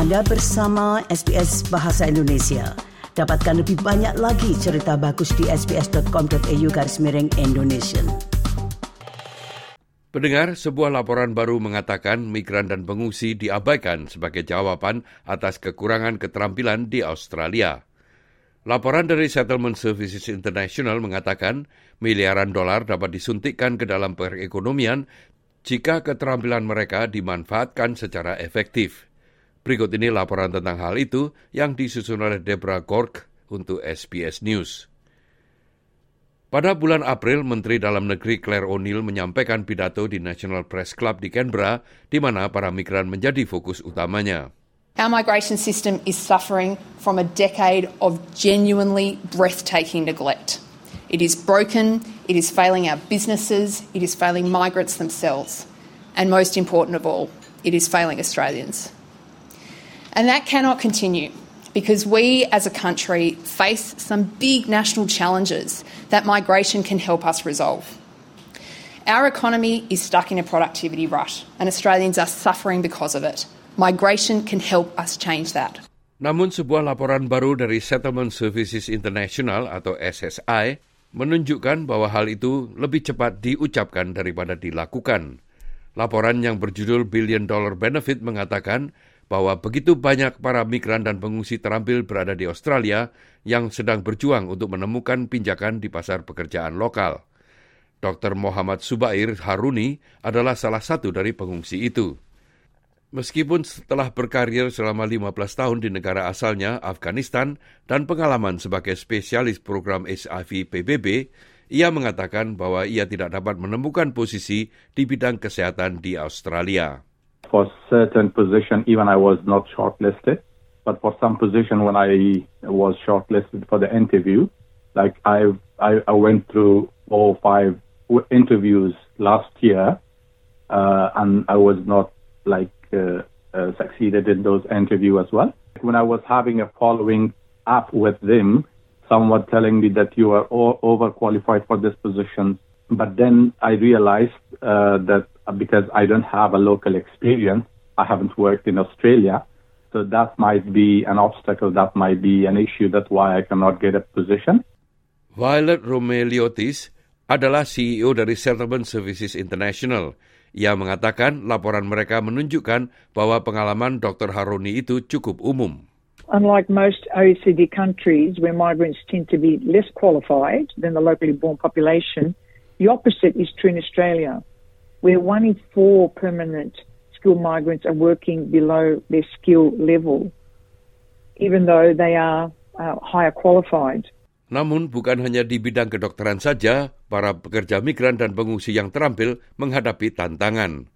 Anda bersama SBS Bahasa Indonesia. Dapatkan lebih banyak lagi cerita bagus di sbs.com.au garis miring Indonesia. Pendengar, sebuah laporan baru mengatakan migran dan pengungsi diabaikan sebagai jawaban atas kekurangan keterampilan di Australia. Laporan dari Settlement Services International mengatakan miliaran dolar dapat disuntikkan ke dalam perekonomian jika keterampilan mereka dimanfaatkan secara efektif. Berikut ini laporan tentang hal itu yang disusun oleh Deborah Gork untuk SBS News. Pada bulan April, Menteri Dalam Negeri Claire O'Neill menyampaikan pidato di National Press Club di Canberra, di mana para migran menjadi fokus utamanya. Our migration system is suffering from a decade of genuinely breathtaking neglect. It is broken, it is failing our businesses, it is failing migrants themselves, and most important of all, it is failing Australians. And that cannot continue. because we as a country face some big national challenges that migration can help us resolve. Our economy is stuck in a productivity rut, and Australians are suffering because of it. Migration can help us change that. Namun sebuah laporan baru dari Settlement Services International atau SSI menunjukkan bahwa hal itu lebih cepat diucapkan daripada dilakukan. Laporan yang berjudul Billion Dollar Benefit mengatakan bahwa begitu banyak para migran dan pengungsi terampil berada di Australia yang sedang berjuang untuk menemukan pinjakan di pasar pekerjaan lokal. Dr. Muhammad Subair Haruni adalah salah satu dari pengungsi itu. Meskipun setelah berkarir selama 15 tahun di negara asalnya, Afghanistan, dan pengalaman sebagai spesialis program HIV PBB, ia mengatakan bahwa ia tidak dapat menemukan posisi di bidang kesehatan di Australia. For certain position, even I was not shortlisted. But for some position, when I was shortlisted for the interview, like I, I, I went through four or five interviews last year, uh, and I was not like uh, uh, succeeded in those interview as well. When I was having a following up with them, someone telling me that you are overqualified for this position, but then I realized uh, that because I don't have a local experience, I haven't worked in Australia. So that might be an obstacle, that might be an issue. That's why I cannot get a position. Violet Romeliotis adalah CEO dari Settlement Services International. Ia mengatakan laporan mereka menunjukkan bahwa pengalaman Dr. Haroni itu cukup umum. Unlike most OECD countries where migrants tend to be less qualified than the locally born population, the opposite is true in Australia, where one in four permanent migrants are working below their skill level, even though they are uh, higher qualified. Namun bukan hanya di bidang kedokteran saja, para pekerja migran dan pengungsi yang terampil menghadapi tantangan.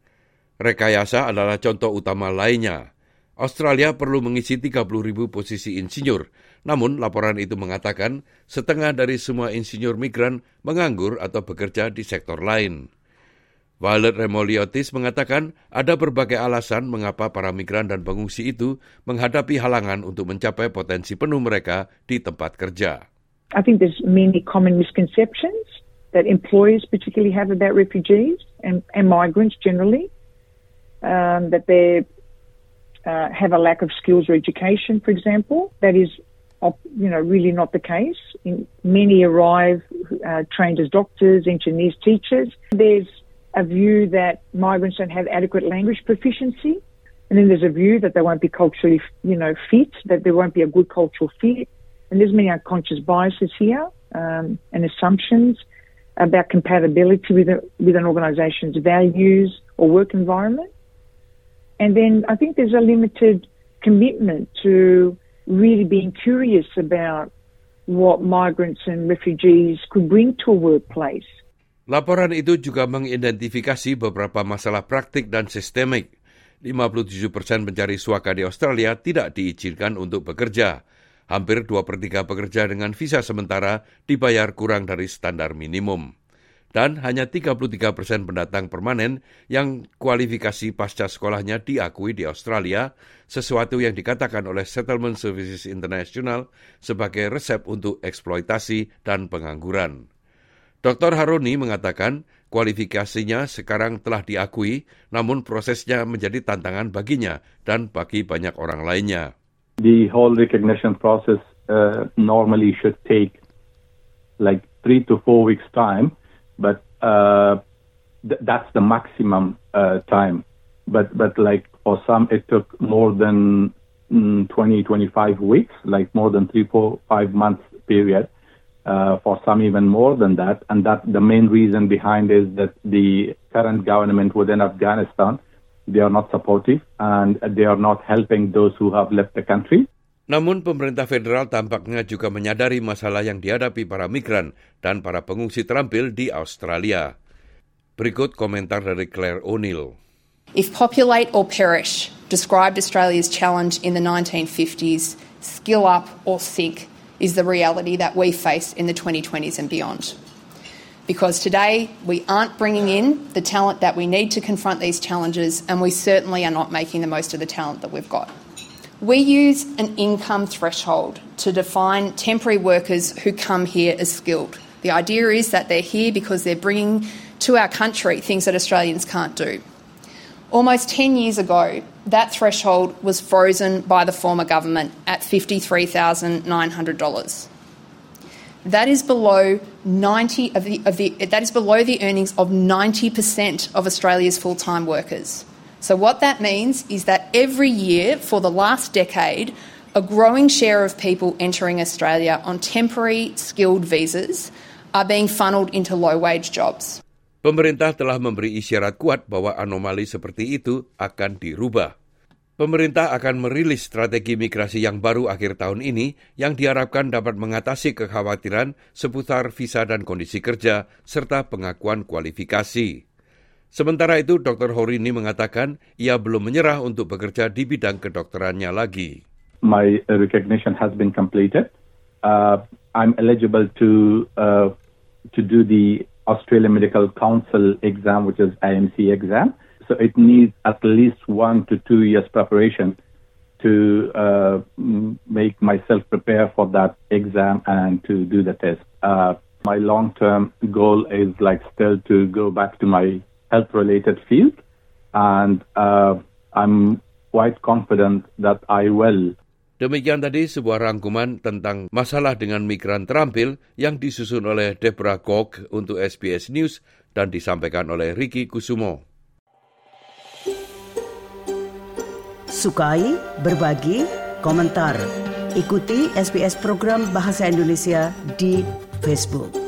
Rekayasa adalah contoh utama lainnya. Australia perlu mengisi 30 ribu posisi insinyur, namun laporan itu mengatakan setengah dari semua insinyur migran menganggur atau bekerja di sektor lain. Violet Remoliotis mengatakan ada berbagai alasan mengapa para migran dan pengungsi itu menghadapi halangan untuk mencapai potensi penuh mereka di tempat kerja. I think there's many common misconceptions that employers particularly have about refugees and, and migrants generally, um, that they uh, have a lack of skills or education, for example. That is, you know, really not the case. In, many arrive uh, trained as doctors, engineers, teachers. There's a view that migrants don't have adequate language proficiency. And then there's a view that they won't be culturally, you know, fit, that there won't be a good cultural fit. And there's many unconscious biases here um, and assumptions about compatibility with, a, with an organisation's values or work environment. And then I think there's a limited commitment to really being curious about what migrants and refugees could bring to a workplace. Laporan itu juga mengidentifikasi beberapa masalah praktik dan sistemik. 57 persen pencari suaka di Australia tidak diizinkan untuk bekerja. Hampir 2 per 3 pekerja dengan visa sementara dibayar kurang dari standar minimum dan hanya 33 persen pendatang permanen yang kualifikasi pasca sekolahnya diakui di Australia, sesuatu yang dikatakan oleh Settlement Services International sebagai resep untuk eksploitasi dan pengangguran. Dr. Haroni mengatakan Kualifikasinya sekarang telah diakui, namun prosesnya menjadi tantangan baginya dan bagi banyak orang lainnya. The whole recognition process uh, normally should take like three to four weeks time, but uh, th- that's the maximum uh, time. But but like for some, it took more than mm, 20, 25 weeks, like more than three, four, five months period. Uh, for some even more than that. And that the main reason behind is that the current government within Afghanistan, they are not supportive and they are not helping those who have left the country. Namun pemerintah federal tampaknya juga menyadari masalah yang dihadapi para migran dan para pengungsi terampil di Australia. Berikut komentar dari Claire O'Neill. If populate or perish described Australia's challenge in the 1950s, skill up or sink is the reality that we face in the 2020s and beyond. Because today we aren't bringing in the talent that we need to confront these challenges, and we certainly are not making the most of the talent that we've got. We use an income threshold to define temporary workers who come here as skilled. The idea is that they're here because they're bringing to our country things that Australians can't do. Almost 10 years ago, that threshold was frozen by the former government at $53,900. That is below 90 of the, of the, that is below the earnings of 90% of Australia's full-time workers. So what that means is that every year for the last decade, a growing share of people entering Australia on temporary skilled visas are being funneled into low-wage jobs. Pemerintah telah memberi isyarat kuat bahwa anomali seperti itu akan dirubah. Pemerintah akan merilis strategi migrasi yang baru akhir tahun ini yang diharapkan dapat mengatasi kekhawatiran seputar visa dan kondisi kerja serta pengakuan kualifikasi. Sementara itu, Dr. Horini mengatakan ia belum menyerah untuk bekerja di bidang kedokterannya lagi. My recognition has been completed. Uh, I'm eligible to uh, to do the Australian Medical Council exam, which is IMC exam. So it needs at least one to two years preparation to uh, make myself prepare for that exam and to do the test. Uh, my long-term goal is like still to go back to my health-related field, and uh, I'm quite confident that I will Demikian tadi sebuah rangkuman tentang masalah dengan migran terampil yang disusun oleh Deborah Gog untuk SBS News dan disampaikan oleh Ricky Kusumo. Sukai, berbagi, komentar. Ikuti SBS program Bahasa Indonesia di Facebook.